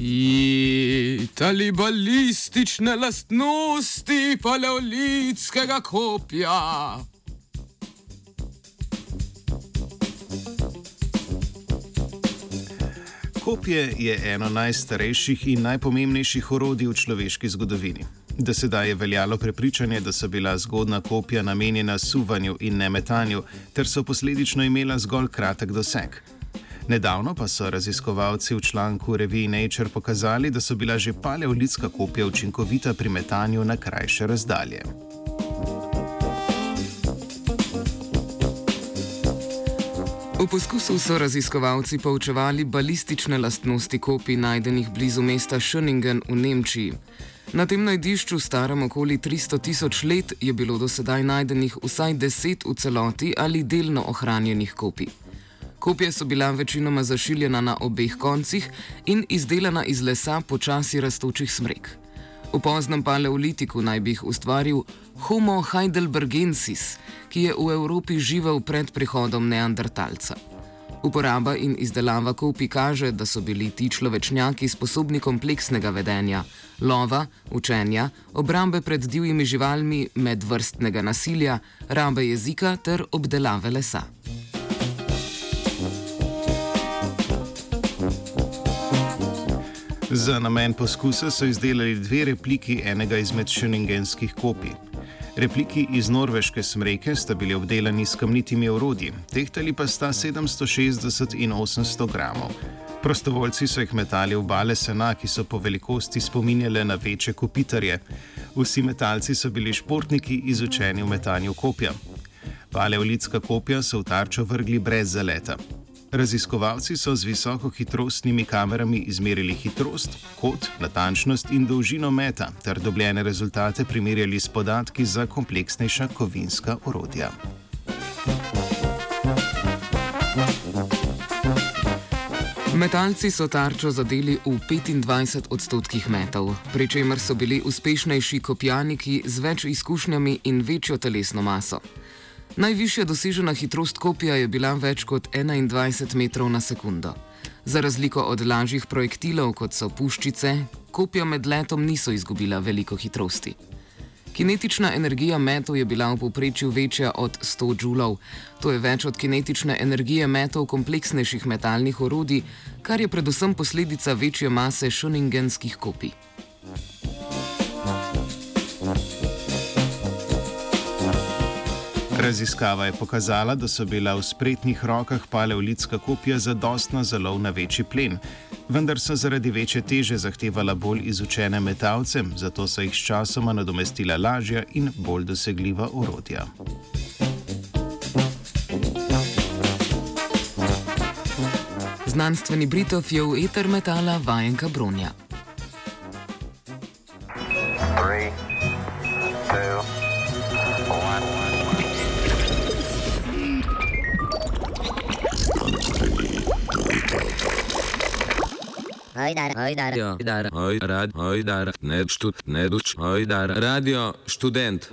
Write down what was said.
Itali balistične lastnosti paleolitskega kopja. Kopje je eno najstarejših in najpomembnejših orodij v človeški zgodovini. Do sedaj je veljalo prepričanje, da so bila zgodna kopja namenjena suvanju in ne metanju, ter so posledično imela zgolj kratek doseg. Nedavno pa so raziskovalci v članku reviji Nature pokazali, da so bila že paleolitska kopja učinkovita pri metanju na krajše razdalje. V poskusu so raziskovalci poučevali balistične lastnosti kopij najdenih blizu mesta Schöningen v Nemčiji. Na tem najdišču, starem okoli 300 tisoč let, je bilo do sedaj najdenih vsaj deset v celoti ali delno ohranjenih kopij. Kopije so bila večinoma zašiljena na obeh koncih in izdelana iz lesa počasi rastočih smrek. V poznem paleolitiku naj bi jih ustvaril Homo heidelbergensis, ki je v Evropi živel pred prihodom neandertalca. Uporaba in izdelava kopij kaže, da so bili ti človečnjaki sposobni kompleksnega vedenja, lova, učenja, obrambe pred divjimi živalmi, medvrstnega nasilja, rabe jezika ter obdelave lesa. Za namen poskusa so izdelali dve repliki enega izmed šeningenskih kopij. Repliki iz norveške smreke sta bili obdelani s kamnitimi orodji, tehtali pa sta 760 in 800 gramov. Prostovoljci so jih metali v bale sena, ki so po velikosti spominjale na večje kopitarje. Vsi metalci so bili športniki, izučeni v metanju kopja. Paleolitska kopja so v tarčo vrgli brez zaleta. Raziskovalci so z visokohitrostnimi kamerami izmerili hitrost, kot, natančnost in dolžino meta, ter dobljene rezultate primerjali s podatki za kompleksnejša kovinska orodja. Metalci so tarčo zadeli v 25 odstotkih metov, pri čemer so bili uspešnejši kopjaniki z več izkušnjami in večjo telesno maso. Najvišja dosežena hitrost kopija je bila več kot 21 metrov na sekundo. Za razliko od lažjih projektilov, kot so puščice, kopija med letom niso izgubila veliko hitrosti. Kinetična energija metov je bila v povprečju večja od 100 džulov. To je več od kinetične energije metov kompleksnejših metalnih orodij, kar je predvsem posledica večje mase šoningenskih kopij. Raziskava je pokazala, da so bila v spretnih rokah paleolitska kopija zadostna za lov na večji plen, vendar so zaradi večje teže zahtevala bolj izučene metalce, zato so jih sčasoma nadomestila lažja in bolj dosegljiva orodja. Znanstveni Britov je v eter metala vajenka Bronja. Hajdar, hajdar. Radio, Hajdar, Hajdar, Hajdar, ne štud, ne duč, Hajdar, radio, študent.